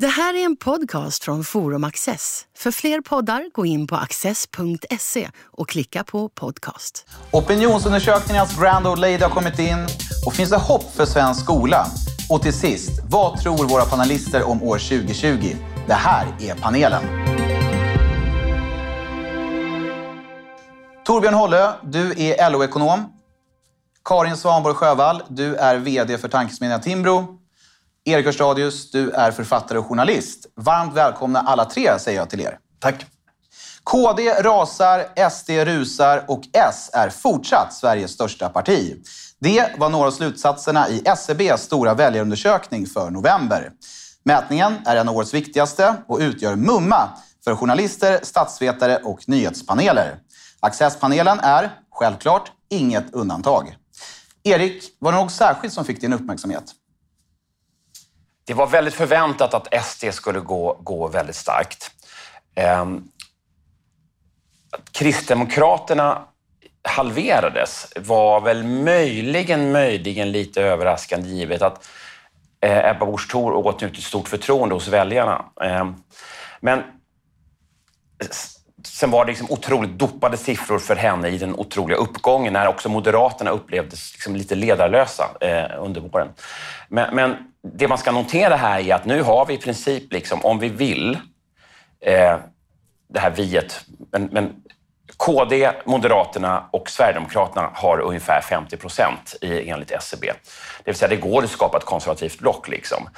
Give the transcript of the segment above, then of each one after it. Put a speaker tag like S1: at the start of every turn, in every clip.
S1: Det här är en podcast från Forum Access. För fler poddar, gå in på access.se och klicka på podcast.
S2: Opinionsundersökningarnas grand old lady har kommit in. Och finns det hopp för svensk skola? Och till sist, vad tror våra panelister om år 2020? Det här är panelen. Torbjörn Hållö, du är LO-ekonom. Karin Svanborg Sjövall, du är VD för tankesmedjan Timbro. Erik Hörstadius, du är författare och journalist. Varmt välkomna alla tre, säger jag till er.
S3: Tack.
S2: KD rasar, SD rusar och S är fortsatt Sveriges största parti. Det var några av slutsatserna i SCBs stora väljarundersökning för november. Mätningen är en av årets viktigaste och utgör mumma för journalister, statsvetare och nyhetspaneler. Accesspanelen är, självklart, inget undantag. Erik, var det något särskilt som fick din uppmärksamhet?
S4: Det var väldigt förväntat att SD skulle gå, gå väldigt starkt. Att Kristdemokraterna halverades var väl möjligen, möjligen lite överraskande givet att eh, Ebba Busch Thor åtnjutit stort förtroende hos väljarna. Ehm, men sen var det liksom otroligt dopade siffror för henne i den otroliga uppgången när också Moderaterna upplevdes liksom lite ledarlösa eh, under våren. Men, men, det man ska notera här är att nu har vi i princip, liksom, om vi vill, eh, det här viet, men, men KD, Moderaterna och Sverigedemokraterna har ungefär 50 procent enligt SCB. Det vill säga, det går att skapa ett konservativt block. Liksom.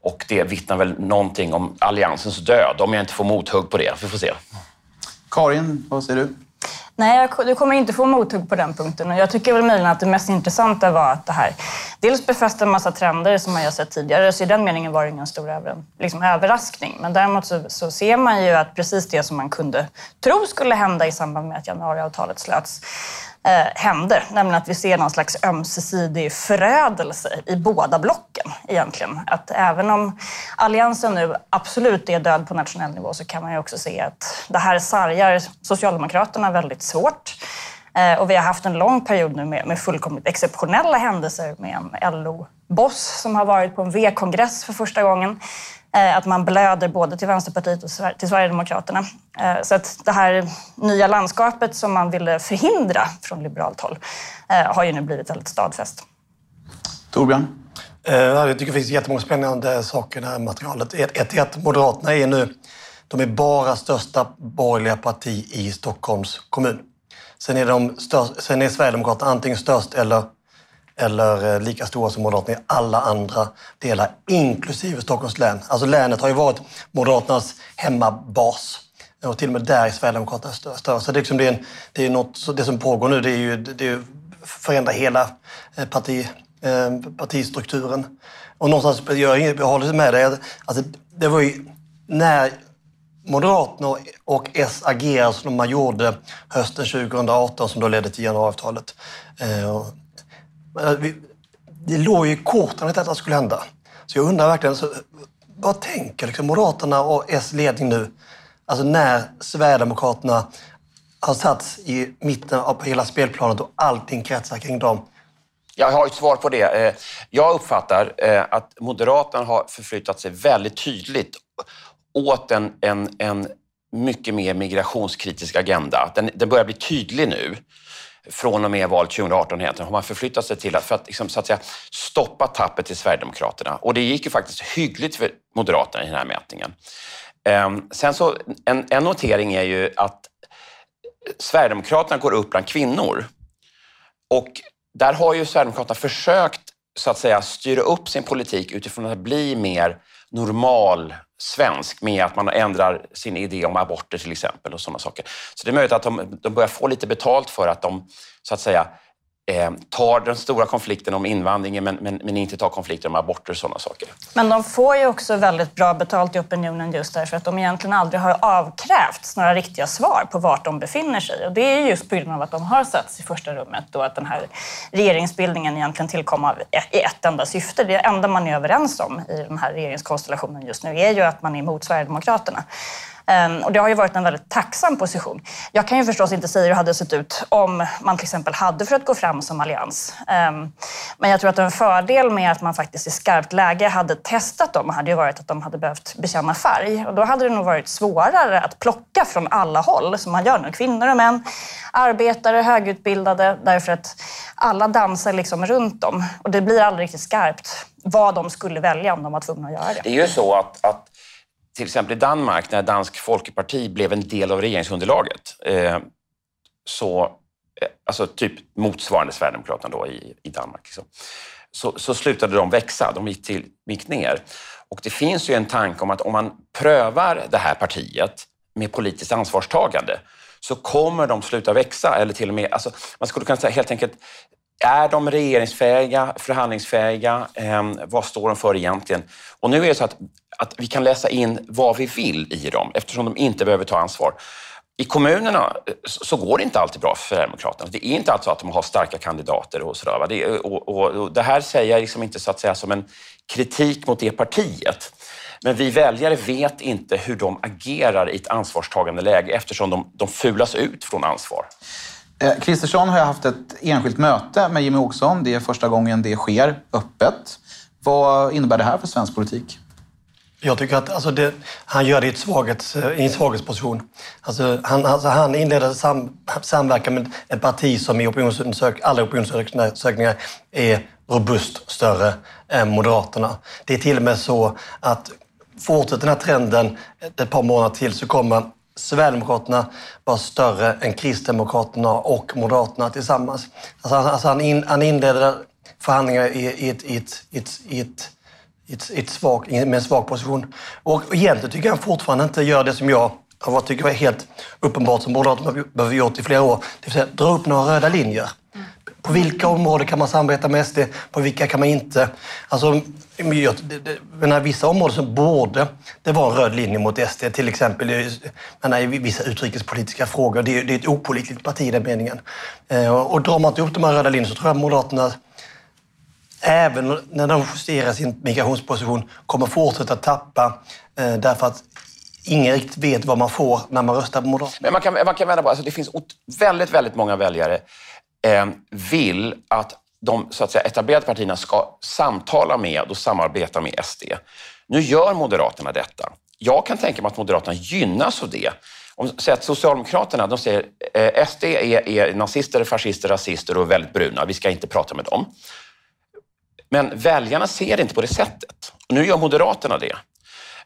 S4: Och det vittnar väl någonting om Alliansens död, om jag inte får mothugg på det. Vi får se.
S2: Karin, vad säger du?
S5: Nej, du kommer inte få mothugg på den punkten. Och jag tycker väl möjligen att det mest intressanta var att det här dels befäste en massa trender som man har sett tidigare, så i den meningen var det ingen stor över, liksom, överraskning. Men däremot så, så, ser man ju att precis det som man kunde tro skulle hända i samband med att januariavtalet slöts, eh, hände. Nämligen att vi ser någon slags ömsesidig förödelse i båda blocken egentligen. Att även om Alliansen nu absolut är död på nationell nivå så kan man ju också se att det här sargar Socialdemokraterna väldigt svårt. Eh, och vi har haft en lång period nu med, med fullkomligt exceptionella händelser med en LO-boss som har varit på en V-kongress för första gången. Eh, att man blöder både till Vänsterpartiet och till Sverigedemokraterna. Eh, så att det här nya landskapet som man ville förhindra från liberalt håll har ju nu blivit väldigt stadfäst.
S2: Torbjörn?
S3: Jag tycker det finns jättemånga spännande saker i det här materialet. Ett är att Moderaterna är nu de är bara största borgerliga parti i Stockholms kommun. Sen är, de störst, sen är Sverigedemokraterna antingen störst eller eller eh, lika stora som Moderaterna i alla andra delar, inklusive Stockholms län. Alltså länet har ju varit Moderaternas hemmabas. Och till och med där är Sverigedemokraterna störst. Så det är, liksom det, är en, det, är något, det som pågår nu det är ju det är förändra hela eh, parti, eh, partistrukturen. Och någonstans, jag, jag håller med dig, alltså, det var ju när Moderaterna och S agerade som man gjorde hösten 2018 som då ledde till januariavtalet. Eh, eh, det låg ju i korten att detta skulle hända. Så jag undrar verkligen, så, vad tänker liksom Moderaterna och S-ledning nu? Alltså när Sverigedemokraterna har satts i mitten av hela spelplanet och allting kretsar kring dem.
S4: Jag har ett svar på det. Eh, jag uppfattar att Moderaterna har förflyttat sig väldigt tydligt åt en, en, en mycket mer migrationskritisk agenda. Den, den börjar bli tydlig nu från och med valet 2018 egentligen har man förflyttat sig till att, för att, liksom, så att säga, stoppa tappet till Sverigedemokraterna. Och det gick ju faktiskt hyggligt för Moderaterna i den här mätningen. Ehm, sen så, en, en notering är ju att Sverigedemokraterna går upp bland kvinnor. Och där har ju Sverigedemokraterna försökt så att säga styra upp sin politik utifrån att bli mer normal svensk med att man ändrar sin idé om aborter till exempel och sådana saker. Så det är möjligt att de, de börjar få lite betalt för att de så att säga eh, tar den stora konflikten om invandringen men, men, men inte tar konflikten om aborter och sådana saker.
S5: Men de får ju också väldigt bra betalt i opinionen just därför att de egentligen aldrig har avkrävts några riktiga svar på vart de befinner sig. Och det är just på grund av att de har satts i första rummet då att den här regeringsbildningen egentligen tillkom av ett, i ett enda syfte. Det enda man är överens om i den här regeringskonstellationen just nu är ju att man är emot Sverigedemokraterna. Ehm, och det har ju varit en väldigt tacksam position. Jag kan ju förstås inte säga hur det hade sett ut om man till exempel hade för att gå fram som allians. Ehm, men jag tror att en fördel med att man faktiskt i skarpt läge hade testat dem hade ju varit att de hade behövt bekänna färg. Och då hade det nog varit svårare att plocka från alla håll, som man gör nu. Kvinnor och män, arbetare, högutbildade, därför att alla dansar liksom runt dem. Och det blir aldrig riktigt skarpt vad de skulle välja om de var tvungna att göra det.
S4: Det är ju så att, att till exempel i Danmark, när Dansk Folkeparti blev en del av regeringsunderlaget, eh, så, eh, alltså typ motsvarande Sverigedemokraterna då i, i Danmark, liksom, så, så slutade de växa. De gick, till, gick ner. Och det finns ju en tanke om att om man prövar det här partiet med politiskt ansvarstagande så kommer de sluta växa. Eller till och med, alltså, man skulle kunna säga helt enkelt, är de regeringsfähiga, förhandlingsfähiga? Eh, vad står de för egentligen? Och nu är det så att, att vi kan läsa in vad vi vill i dem eftersom de inte behöver ta ansvar. I kommunerna eh, så går det inte alltid bra för Sverigedemokraterna. Det är inte alltid så att de har starka kandidater och sådär. Det, och, och, och det här säger jag liksom inte så att säga som en kritik mot det partiet. Men vi väljare vet inte hur de agerar i ett ansvarstagande läge eftersom de, de fulas ut från ansvar.
S2: Eh, Kristersson har haft ett enskilt möte med Jimmy Åkesson. Det är första gången det sker öppet. Vad innebär det här för svensk politik?
S3: Jag tycker att alltså det, han gör det i, ett svaghets, eh, i en svaghetsposition. Alltså han, alltså han inleder sam, samverkan med ett parti som i opinionsundersök, alla opinionsundersökningar är robust större än Moderaterna. Det är till och med så att fortsätter den här trenden ett par månader till så kommer Sverigedemokraterna var större än Kristdemokraterna och Moderaterna tillsammans. Alltså, alltså han, in, han inledde förhandlingar i, i, ett, i, ett, i, ett, i, ett, ett, ett svag, med en svag position. Och egentligen tycker jag han fortfarande inte gör det som jag jag tycker var helt uppenbart som Moderaterna behöver gjort i flera år. Det vill säga dra upp några röda linjer. På vilka områden kan man samarbeta med SD? På vilka kan man inte? Alltså, menar, vissa områden som borde det vara en röd linje mot SD, till exempel menar, i vissa utrikespolitiska frågor. Det är, det är ett opolitligt parti i den meningen. Eh, och drar man inte upp de här röda linjerna så tror jag Moderaterna även när de justerar sin migrationsposition kommer fortsätta tappa eh, därför att ingen riktigt vet vad man får när man röstar på Moderaterna.
S4: Men man kan, man kan vända på alltså det finns väldigt, väldigt många väljare Eh, vill att de så att säga, etablerade partierna ska samtala med och samarbeta med SD. Nu gör Moderaterna detta. Jag kan tänka mig att Moderaterna gynnas av det. Om säger att Socialdemokraterna de säger eh, SD är, är nazister, fascister, rasister och väldigt bruna. Vi ska inte prata med dem. Men väljarna ser det inte på det sättet. Och nu gör Moderaterna det.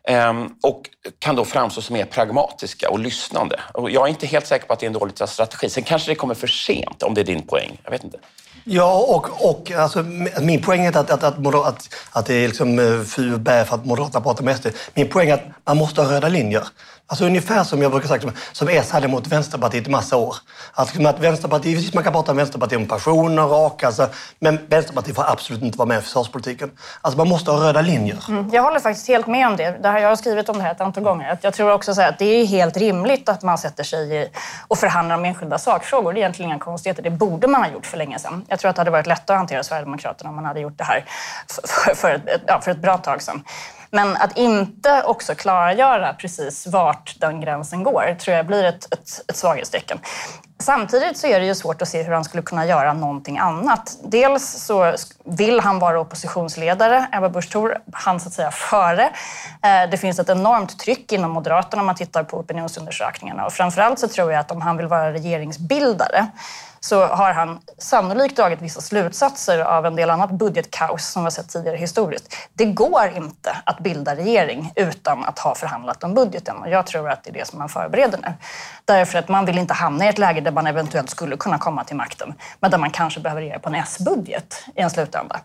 S4: Ehm, och kan då framstå som mer pragmatiska och lyssnande. Och jag är inte helt säker på att det är en dålig strategi. Sen kanske det kommer för sent, om det är din poäng. Jag vet inte.
S3: Ja, och, och alltså, min poäng är inte att, att, att, att, att det är liksom eh, bä för att Moderaterna pratar med SD. Min poäng är att man måste ha röda linjer. Alltså ungefär som jag brukar säga, som, som S hade mot Vänsterpartiet i massa år. Alltså att Vänsterpartiet, man kan prata om Vänsterpartiet om passioner och a-kassa, alltså, men Vänsterpartiet får absolut inte vara med i försvarspolitiken. Alltså man måste ha röda linjer. Mm.
S5: Jag håller faktiskt helt med om det. det här, jag har skrivit om det här ett antal gånger. Jag tror också att det är helt rimligt att man sätter sig i och förhandlar om enskilda sakfrågor. Det är egentligen inga konstigheter. Det borde man ha gjort för länge sedan. Jag tror att det hade varit lättare att hantera Sverigedemokraterna om man hade gjort det här för, för, ett, ja, för ett bra tag sedan. Men att inte också klargöra precis vart den gränsen går tror jag blir ett, ett, ett svaghetstecken. Samtidigt så är det ju svårt att se hur han skulle kunna göra någonting annat. Dels så vill han vara oppositionsledare, Ebba Busch Thor, han så att säga före. Eh, det finns ett enormt tryck inom Moderaterna om man tittar på opinionsundersökningarna och framförallt så tror jag att om han vill vara regeringsbildare så har han sannolikt dragit vissa slutsatser av en del annat budgetkaos som vi har sett tidigare historiskt. Det går inte att bilda regering utan att ha förhandlat om budgeten och jag tror att det är det som man förbereder nu. Därför att man vill inte hamna i ett läge där man eventuellt skulle kunna komma till makten, men där man kanske behöver regera på en S-budget i en slutända.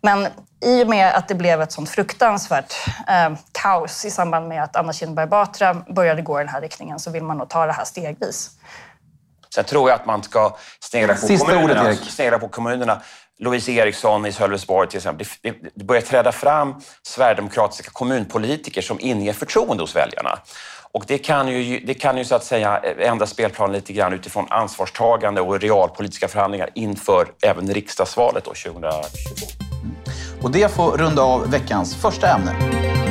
S5: Men i och med att det blev ett sånt fruktansvärt eh, kaos i samband med att Anna Kinberg Batra började gå i den här riktningen så vill man nog ta det här stegvis.
S4: Sen tror jag att man ska snegla på, Sista kommunerna, ordet, snegla på kommunerna. Louise Eriksson i Sölvesborg till exempel. Det börjar träda fram sverigedemokratiska kommunpolitiker som inger förtroende hos väljarna. Och det kan ju, det kan ju så att säga ändra spelplanen lite grann utifrån ansvarstagande och realpolitiska förhandlingar inför även riksdagsvalet då 2022.
S2: Och det får runda av veckans första ämne.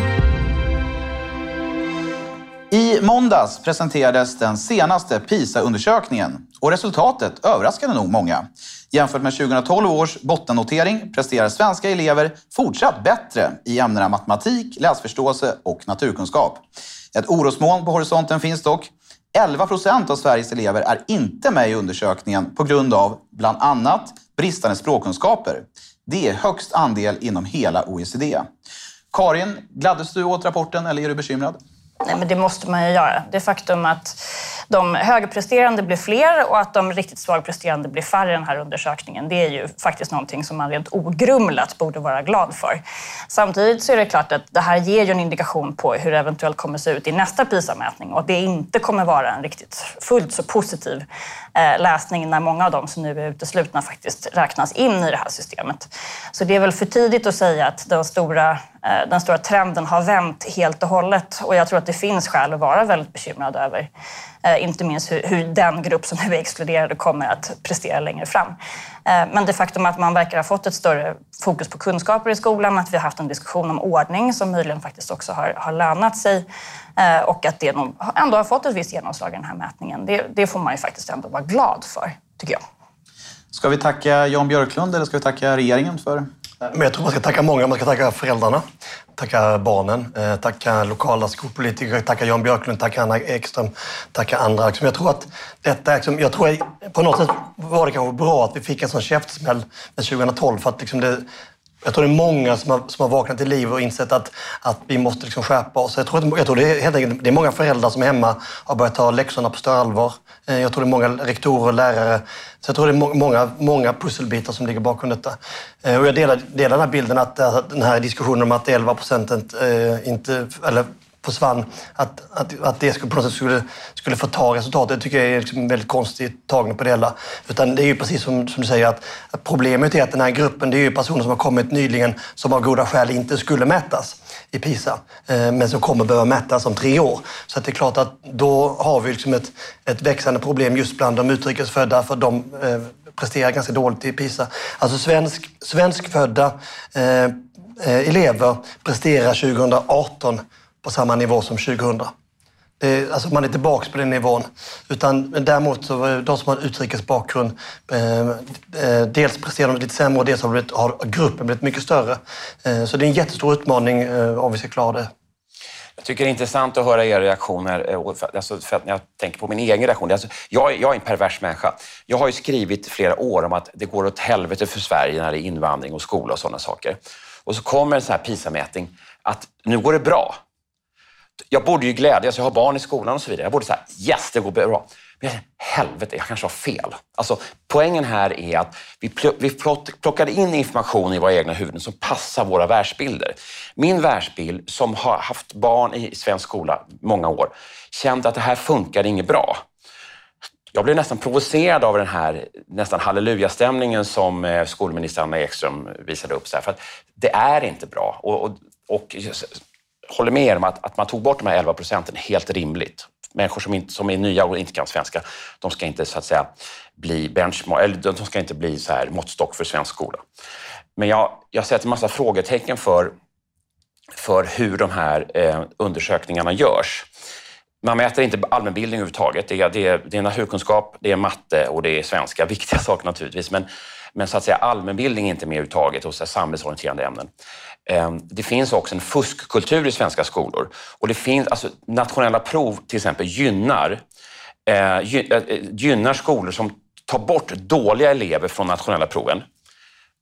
S2: I måndags presenterades den senaste PISA-undersökningen och resultatet överraskade nog många. Jämfört med 2012 års bottennotering presterar svenska elever fortsatt bättre i ämnena matematik, läsförståelse och naturkunskap. Ett orosmoln på horisonten finns dock. 11 procent av Sveriges elever är inte med i undersökningen på grund av bland annat bristande språkkunskaper. Det är högst andel inom hela OECD. Karin, gladdes du åt rapporten eller är du bekymrad?
S5: Nej, men det måste man ju göra. Det faktum att de högpresterande blir fler och att de riktigt svagpresterande blir färre i den här undersökningen, det är ju faktiskt någonting som man rent ogrumlat borde vara glad för. Samtidigt så är det klart att det här ger ju en indikation på hur det eventuellt kommer se ut i nästa PISA-mätning och att det inte kommer vara en riktigt fullt så positiv eh, läsning när många av dem som nu är uteslutna faktiskt räknas in i det här systemet. Så det är väl för tidigt att säga att den stora, Eh, den stora trenden har vänt helt och hållet och jag tror att det finns skäl att vara väldigt bekymrad över eh, inte minst hur, hur, den grupp som nu är exkluderade kommer att prestera längre fram. Eh, men det faktum att man verkar ha fått ett större fokus på kunskaper i skolan, att vi har haft en diskussion om ordning som möjligen faktiskt också har, har lönat sig och att det ändå har fått ett visst genomslag i den här mätningen. Det, det får man ju faktiskt ändå vara glad för, tycker jag.
S2: Ska vi tacka Jan Björklund eller ska vi tacka regeringen för
S3: men jag tror man ska tacka många. Man ska tacka föräldrarna, tacka barnen, eh, tacka lokala skolpolitiker, tacka Jan Björklund, tacka Anna Ekström, tacka andra. Jag tror att detta, jag tror på något sätt var det kanske bra att vi fick en sån käftsmäll 2012 för att liksom det, jag tror det är många som har, som har vaknat till liv och insett att, att vi måste liksom skärpa oss. Jag tror, att, jag tror det, är, helt enkelt, det är många föräldrar som är hemma har börjat ta läxorna på större allvar. Eh, jag tror det är många rektorer och lärare. Så jag tror det är många, många pusselbitar som ligger bakom detta. Eh, och jag delar, delar den här bilden att den här diskussionen om att 11 procent eh, inte, eller försvann, att, att, att det skulle, på något sätt skulle, skulle förta resultatet, det tycker jag är liksom väldigt konstigt tagning på det hela. Utan det är ju precis som, som du säger, att, att problemet är att den här gruppen, det är ju personer som har kommit nyligen som av goda skäl inte skulle mätas i PISA, eh, men som kommer behöva mätas om tre år. Så att det är klart att då har vi liksom ett, ett växande problem just bland de utrikesfödda, för de eh, presterar ganska dåligt i PISA. Alltså svensk, svenskfödda eh, eh elever presterar 2018 på samma nivå som 2000. Det, alltså man är tillbaka på den nivån. Utan däremot så de som har utrikes bakgrund, eh, eh, dels presterar de lite sämre och dels har, blivit, har gruppen blivit mycket större. Eh, så det är en jättestor utmaning eh, om vi ska klara det.
S4: Jag tycker det är intressant att höra era reaktioner. Eh, alltså för att när jag tänker på min egen reaktion. Alltså, jag, jag är en pervers människa. Jag har ju skrivit flera år om att det går åt helvete för Sverige när det är invandring och skola och sådana saker. Och så kommer en sån här PISA-mätning att nu går det bra jag borde ju glädjas, jag har barn i skolan och så vidare. Jag borde säga yes, det går bra. Men jag, helvete, jag kanske har fel. Alltså, poängen här är att vi, pl vi plockade in information i våra egna huvuden som passar våra världsbilder. Min världsbild, som har haft barn i svensk skola många år, kände att det här funkar inget bra. Jag blev nästan provocerad av den här nästan hallelujastämningen som eh, skolminister Anna Ekström visade upp. Så här, för att det är inte bra. Och, och, och håller med er om att, att man tog bort de här 11 procenten helt rimligt. Människor som, inte, som är nya och inte kan svenska, de ska inte så att säga bli benchmark, eller de ska inte bli så här måttstock för svensk skola. Men jag, jag sätter en massa frågetecken för, för hur de här eh, undersökningarna görs. Man mäter inte allmänbildning överhuvudtaget. Det är, det, är, det är naturkunskap, det är matte och det är svenska. Viktiga saker naturligtvis. Men, men så att säga allmänbildning är inte med överhuvudtaget och så samhällsorienterande ämnen. Ehm, det finns också en fuskkultur i svenska skolor. Och det finns, alltså, nationella prov till exempel gynnar, eh, eh, gynnar skolor som tar bort dåliga elever från nationella proven.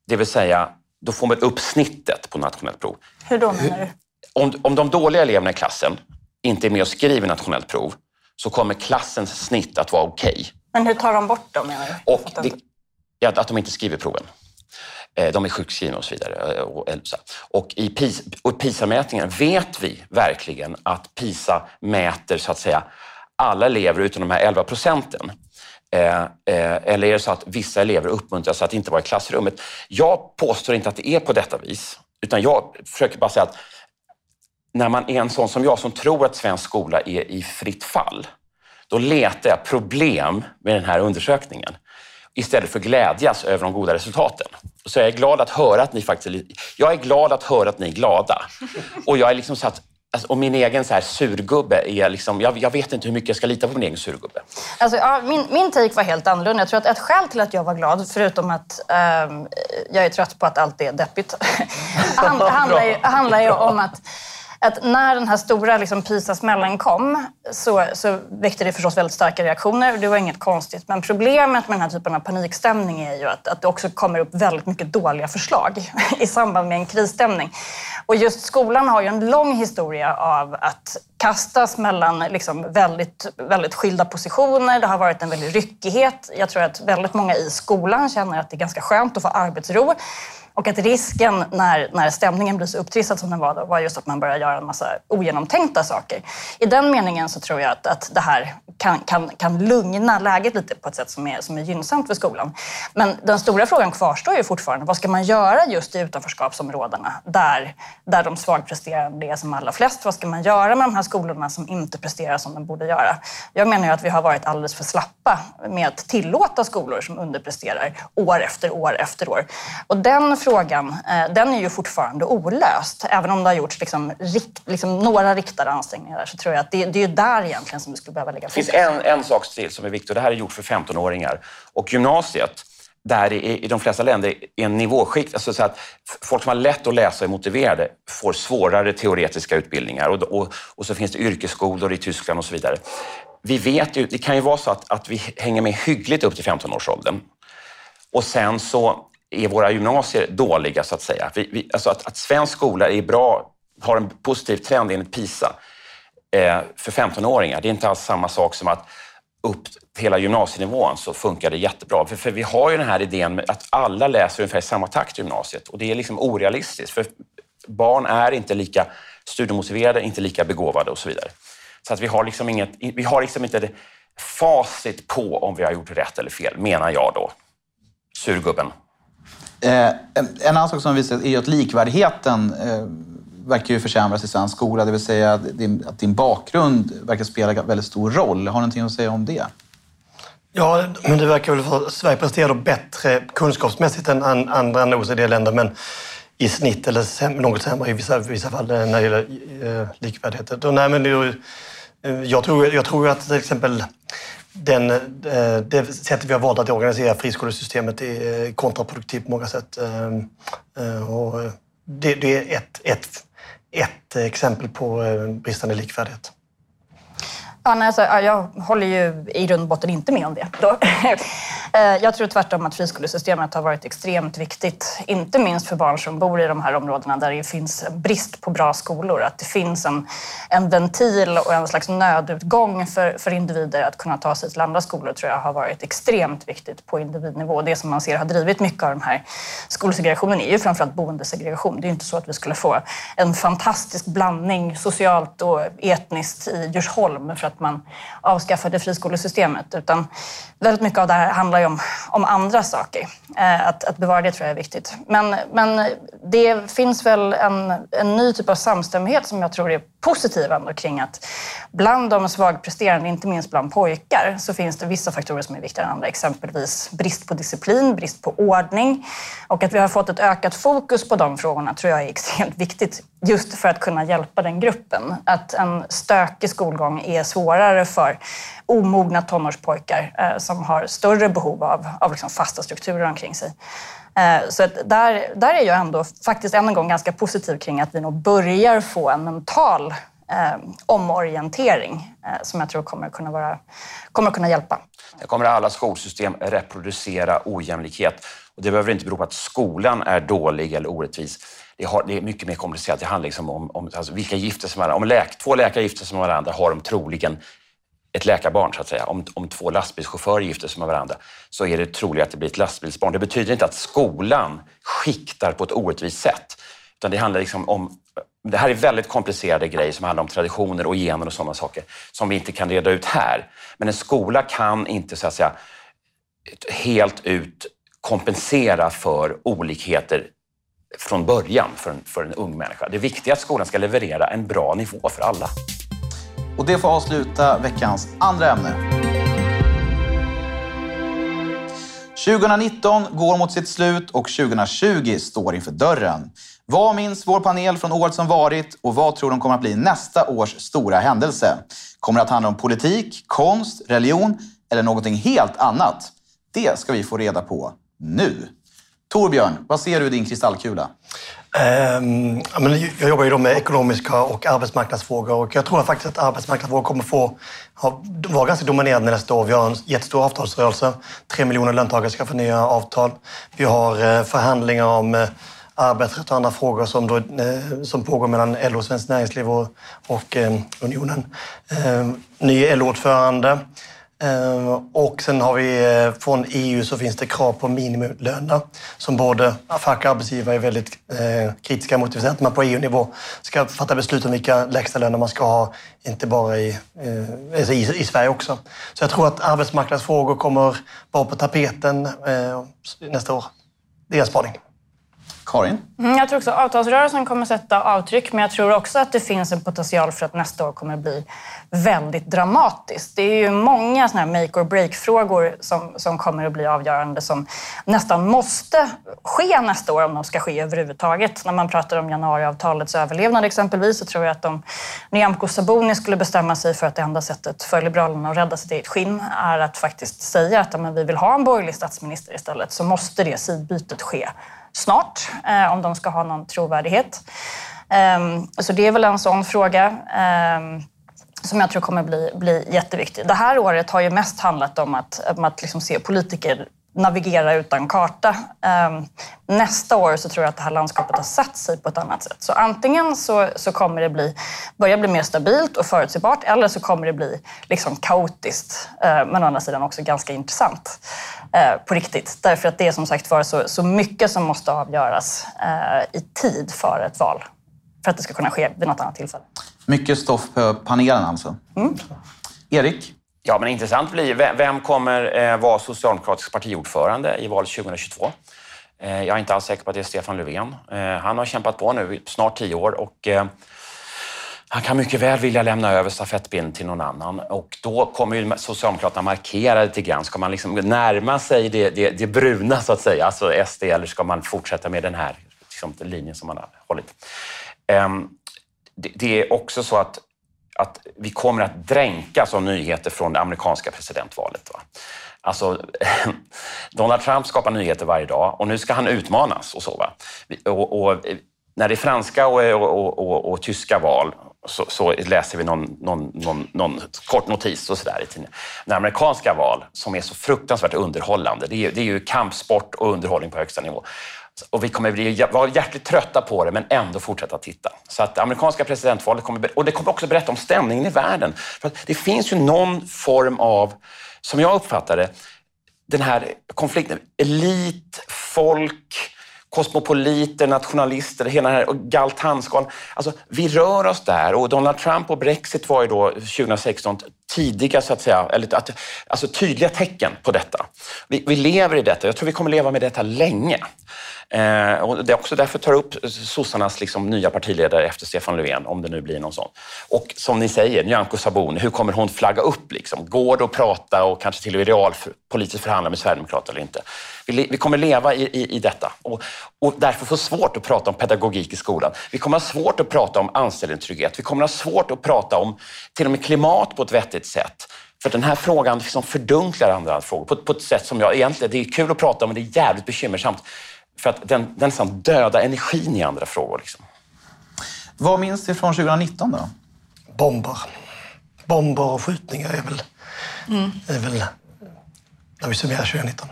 S4: Det vill säga, då får man upp snittet på nationellt prov.
S5: Hur då menar du?
S4: Om, om de dåliga eleverna i klassen inte är med och skriver nationellt prov så kommer klassens snitt att vara okej. Okay.
S5: Men hur tar de bort dem menar
S4: du? Och det, att de inte skriver proven. Eh, de är sjukskrivna och så vidare. Eh, eh, och i PISA-mätningen vet vi verkligen att PISA mäter så att säga alla elever utom de här 11 procenten. Eh, eller är det så att vissa elever uppmuntras att inte vara i klassrummet? Jag påstår inte att det är på detta vis, utan jag försöker bara säga att när man är en sån som jag som tror att svensk skola är i fritt fall, då letar jag problem med den här undersökningen istället för glädjas över de goda resultaten. Så jag är glad att höra att ni faktiskt jag är glad att höra att ni är glada. Och jag är liksom så att Alltså, och min egen så här surgubbe är liksom, jag, jag, vet inte hur mycket jag ska lita på min egen surgubbe.
S5: Alltså, ja, min, min take var helt annorlunda. Jag tror att ett skäl till att jag var glad, förutom att um, jag är trött på att allt är deppigt, handlar, ju, handlar ju om att att när den här stora liksom, PISA-smällen kom så, så väckte det förstås väldigt starka reaktioner. Det var inget konstigt. Men problemet med den här typen av panikstämning är ju att, att det också kommer upp väldigt mycket dåliga förslag i samband med en krisstämning. Och just skolan har ju en lång historia av att kastas mellan liksom väldigt, väldigt skilda positioner. Det har varit en väldig ryckighet. Jag tror att väldigt många i skolan känner att det är ganska skönt att få arbetsro. Och att risken när, när stämningen blir så upptrissad som den var då var just att man börjar göra en massa ogenomtänkta saker. I den meningen så tror jag att, att det här kan, kan, kan lugna läget lite på ett sätt som är, som är gynnsamt för skolan. Men den stora frågan kvarstår ju fortfarande. Vad ska man göra just i utanförskapsområdena där, där de svagpresterande är som allra flest? Vad ska man göra med de här skolorna som inte presterar som de borde göra? Jag menar ju att vi har varit alldeles för slappa med att tillåta skolor som underpresterar år efter år efter år. Och den frågan, eh, den är ju fortfarande olöst. Även om det har gjorts liksom, rikt, liksom några riktade ansträngningar så tror jag att det, det är där egentligen som vi skulle behöva lägga fokus.
S4: En, en sak till som är viktig och det här är gjort för 15-åringar. Och gymnasiet, där i, i de flesta länder är en nivåskikt, alltså så att folk som har lätt att läsa och är motiverade får svårare teoretiska utbildningar och, och, och så finns det yrkesskolor i Tyskland och så vidare. Vi vet ju, det kan ju vara så att, att vi hänger med hyggligt upp till 15-årsåldern och sen så är våra gymnasier dåliga, så att säga. Vi, vi, alltså att, att svensk skola är bra, har en positiv trend enligt PISA Eh, för 15-åringar, det är inte alls samma sak som att upp till hela gymnasienivån så funkar det jättebra. För, för vi har ju den här idén med att alla läser ungefär i samma takt i gymnasiet och det är liksom orealistiskt. För barn är inte lika studiemotiverade, inte lika begåvade och så vidare. Så att vi har liksom, inget, vi har liksom inte facit på om vi har gjort rätt eller fel, menar jag då. Surgubben.
S2: Eh, en annan sak som visar är att likvärdigheten eh, verkar ju försämras i svensk skola. Det vill säga att din, att din bakgrund verkar spela väldigt stor roll. Har du någonting att säga om det?
S3: Ja, men det verkar väl för Sverige presterar bättre kunskapsmässigt än andra OECD-länder, men i snitt eller säm, något sämre i vissa, vissa fall när det gäller eh, likvärdighet. nej, men det, eh, jag, tror, jag tror att till exempel den, eh, det sättet vi har valt att organisera friskolesystemet är eh, kontraproduktivt på många sätt. Eh, eh och det, det är ett, ett, ett exempel på eh, bristande likvärdighet.
S5: Ja, nej, alltså, jag håller ju i grund och botten inte med om det. Eh, jag tror tvärtom att friskolesystemet har varit extremt viktigt. Inte minst för barn som bor i de här områdena där det finns brist på bra skolor. Att det finns en, en ventil och en slags nödutgång för, för individer att kunna ta sig till andra skolor tror jag har varit extremt viktigt på individnivå. Det som man ser har drivit mycket av den här skolsegregationen är ju framförallt boendesegregation. Det är inte så att vi skulle få en fantastisk blandning socialt och etniskt i Djursholm för att man avskaffade friskolesystemet. Utan väldigt mycket av det här handlar ju om, om andra saker. Eh, att, att bevara det tror jag är viktigt. Men, men det finns väl en, en ny typ av samstämmighet som jag tror är positiv ändå kring att bland de svagpresterande, inte minst bland pojkar, så finns det vissa faktorer som är viktigare än andra. Exempelvis brist på disciplin, brist på ordning. Och att vi har fått ett ökat fokus på de frågorna tror jag är extremt viktigt just för att kunna hjälpa den gruppen. Att en stökig skolgång är svårare för omogna tonårspojkar eh, som har större behov av, av liksom fasta strukturer omkring sig. Eh, så där, där är jag ändå faktiskt än en gång ganska positiv kring att vi nog börjar få en mental eh, omorientering eh, som jag tror kommer kunna, vara, kommer kunna hjälpa.
S4: Det kommer alla skolsystem reproducera ojämlikhet. Och det behöver inte bero på att skolan är dålig eller orättvis. Det, har, det är mycket mer komplicerat. Det handlar liksom om, om alltså vilka gifter som varandra. Om läk, två läkare gifter sig med varandra har de troligen ett läkarbarn, så att säga. Om, om två lastbilschaufförer gifter sig med varandra så är det troligt att det blir ett lastbilsbarn. Det betyder inte att skolan skiktar på ett orättvist sätt. Utan det handlar liksom om... Det här är väldigt komplicerade grejer som handlar om traditioner och gener och sådana saker som vi inte kan reda ut här. Men en skola kan inte så att säga helt ut kompensera för olikheter från början för en, för en ung människa. Det viktiga är att skolan ska leverera en bra nivå för alla.
S2: Och det får avsluta veckans andra ämne. 2019 går mot sitt slut och 2020 står inför dörren. Vad minns vår panel från året som varit och vad tror de kommer att bli nästa års stora händelse? Kommer det att handla om politik, konst, religion eller någonting helt annat? Det ska vi få reda på nu. Torbjörn, vad ser du i din kristallkula?
S3: Um, jag jobbar ju då med ekonomiska och arbetsmarknadsfrågor och jag tror faktiskt att arbetsmarknadsfrågor kommer få vara ganska dominerande nästa år. Vi har en jättestor avtalsrörelse. Tre miljoner löntagare ska få nya avtal. Vi har eh, förhandlingar om eh, arbetsrätt och andra frågor som, då, eh, som pågår mellan LO, Svenskt Näringsliv och, och Unionen. Ehm, ny LO-ordförande. Ehm, och sen har vi eh, från EU så finns det krav på minimilöner som både fack och arbetsgivare är väldigt eh, kritiska mot. Det att man på EU-nivå ska fatta beslut om vilka lägsta löner man ska ha, inte bara i, eh, alltså i, i Sverige också. Så jag tror att arbetsmarknadsfrågor kommer vara på tapeten nästa år. Det är en spaning.
S2: Karin?
S5: Mm, jag tror också att avtalsrörelsen kommer sätta avtryck, men jag tror också att det finns en potential för att nästa år kommer bli väldigt dramatiskt. Det är ju många såna här make or break-frågor som, som kommer att bli avgörande som nästan måste ske nästa år om de ska ske överhuvudtaget. När man pratar om januariavtalets överlevnad exempelvis så tror jag att om Nyamko Sabuni skulle bestämma sig för att det enda sättet för Liberalerna att rädda sitt eget skinn är att faktiskt säga att men, vi vill ha en borgerlig statsminister istället så måste det sidbytet ske snart eh, om de ska ha någon trovärdighet. Ehm, så det är väl en sån fråga ehm, som jag tror kommer bli, bli jätteviktig. Det här året har ju mest handlat om att, om att liksom se politiker navigera utan karta. Ehm, nästa år så tror jag att det här landskapet har satt sig på ett annat sätt. Så antingen så, så kommer det bli, börja bli mer stabilt och förutsägbart eller så kommer det bli liksom kaotiskt, eh, men å andra sidan också ganska intressant på riktigt. Därför att det är som sagt var så, så mycket som måste avgöras eh, i tid för ett val för att det ska kunna ske vid något annat tillfälle.
S2: Mycket stoff på panelen alltså. Mm. Erik?
S4: Ja, men intressant blir vem kommer eh, vara socialdemokratisk partiordförande i valet 2022? Eh, jag är inte alls säker på att det är Stefan Löfven. Eh, han har kämpat på nu i snart tio år och han kan mycket väl vilja lämna över stafettpinnen till någon annan och då kommer ju Socialdemokraterna markera lite grann. Ska man liksom närma sig det, det, det bruna så att säga, alltså SD, eller ska man fortsätta med den här liksom, linjen som man har hållit? Um, det är också så att att vi kommer att dränkas av nyheter från det amerikanska presidentvalet. Va? Alltså, Donald Trump skapar nyheter varje dag och nu ska han utmanas och så. Va? Och, och eh, när det är franska och, och, och, och tyska val så, så, läser vi någon, någon, någon, någon kort notis och sådär i tidningen. När amerikanska val, som är så fruktansvärt underhållande, det är, det är ju kampsport och underhållning på högsta nivå. Och vi kommer bli, vara hjärtligt trötta på det, men ändå fortsätta titta. Så att amerikanska presidentvalet kommer, och det kommer också berätta om stämningen i världen. För det finns ju någon form av, som jag uppfattar det, den här konflikten, elit, folk, kosmopoliter, nationalister, hela den här galtanskalan. Alltså, vi rör oss där och Donald Trump och Brexit var ju då 2016 tidiga, så att säga, eller att, alltså tydliga tecken på detta. Vi, vi lever i detta. Jag tror vi kommer leva med detta länge. Eh, och det är också därför jag tar upp sossarnas liksom, nya partiledare efter Stefan Löfven, om det nu blir någon sån. Och som ni säger, Nyamko Sabuni, hur kommer hon flagga upp? Liksom? Går det att prata och kanske till och med realpolitiskt förhandla med Sverigedemokraterna eller inte? Vi, vi kommer leva i, i, i detta och, och, därför få svårt att prata om pedagogik i skolan. Vi kommer ha svårt att prata om anställningstrygghet. Vi kommer ha svårt att prata om till och med klimat på ett vettigt sätt. För den här frågan liksom fördunklar andra frågor på, på ett sätt som jag egentligen, det är kul att prata om men det är jävligt bekymmersamt. För att den, den nästan döda energin i andra frågor. Liksom.
S2: Vad minns du från 2019 då?
S3: Bomber. Bomber och skjutningar är väl, mm. är väl när vi summerar 2019.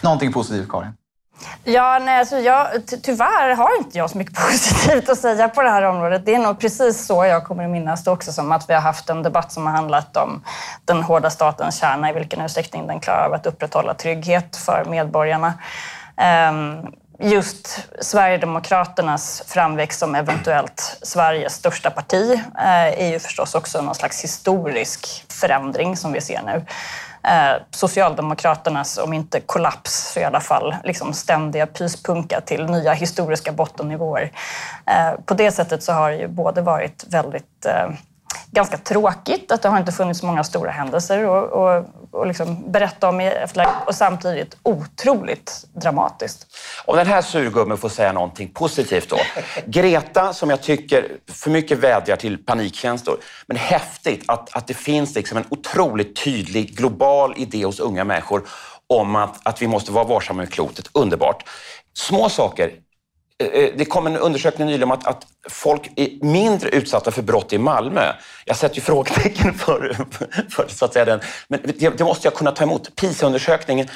S2: Någonting positivt, Karin?
S5: Ja, nej, alltså jag, tyvärr har inte jag så mycket positivt att säga på det här området. Det är nog precis så jag kommer att minnas det också, som att vi har haft en debatt som har handlat om den hårda statens kärna, i vilken utsträckning den klarar av att upprätthålla trygghet för medborgarna. Ehm, just Sverigedemokraternas framväxt som eventuellt Sveriges största parti eh, är ju förstås också någon slags historisk förändring som vi ser nu. Eh, Socialdemokraternas, om inte kollaps, så i alla fall liksom ständiga pyspunka till nya historiska bottennivåer. Eh, på det sättet så har det ju både varit väldigt eh, ganska tråkigt att det har inte funnits många stora händelser och, och, och liksom berätta om i efterläget och samtidigt otroligt dramatiskt.
S4: Om den här surgubben får säga någonting positivt då. Greta, som jag tycker för mycket vädjar till panikkänslor, men häftigt att, att det finns liksom en otroligt tydlig global idé hos unga människor om att, att vi måste vara varsamma med klotet. Underbart. Små saker Eh, eh, det kom en undersökning nyligen om att, att, folk är mindre utsatta för brott i Malmö. Jag sätter ju frågetecken för, för så att säga den, men det, det måste jag kunna ta emot. PISA-undersökningen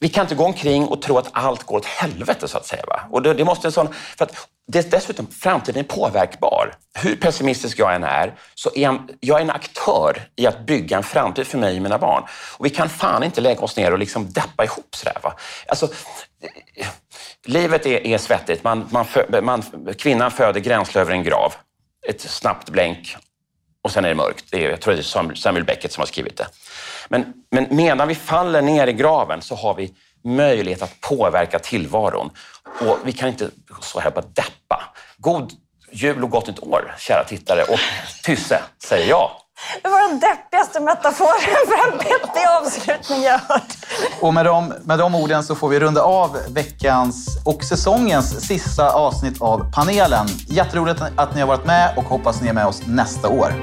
S4: vi kan inte gå omkring och tro att allt går åt helvete, så att säga. Va? Och det, det måste en sån, för att det, dessutom, framtiden är påverkbar. Hur pessimistisk jag än är, så är jag, jag är en aktör i att bygga en framtid för mig och mina barn. Och vi kan fan inte lägga oss ner och liksom deppa ihop sådär. Va? Alltså, livet är, är svettigt. Man, man, man, kvinnan föder gränsle över en grav. Ett snabbt blänk och sen är det mörkt. Det är, jag tror det är Samuel Beckett som har skrivit det. Men, men medan vi faller ner i graven så har vi möjlighet att påverka tillvaron. Och vi kan inte så här bara deppa. God jul och gott nytt år, kära tittare. Och Tysse, säger jag.
S5: Det var den deppigaste metaforen för en vettig avslutning jag hört.
S2: Och med de, med de orden så får vi runda av veckans och säsongens sista avsnitt av panelen. Jätteroligt att ni har varit med och hoppas ni är med oss nästa år.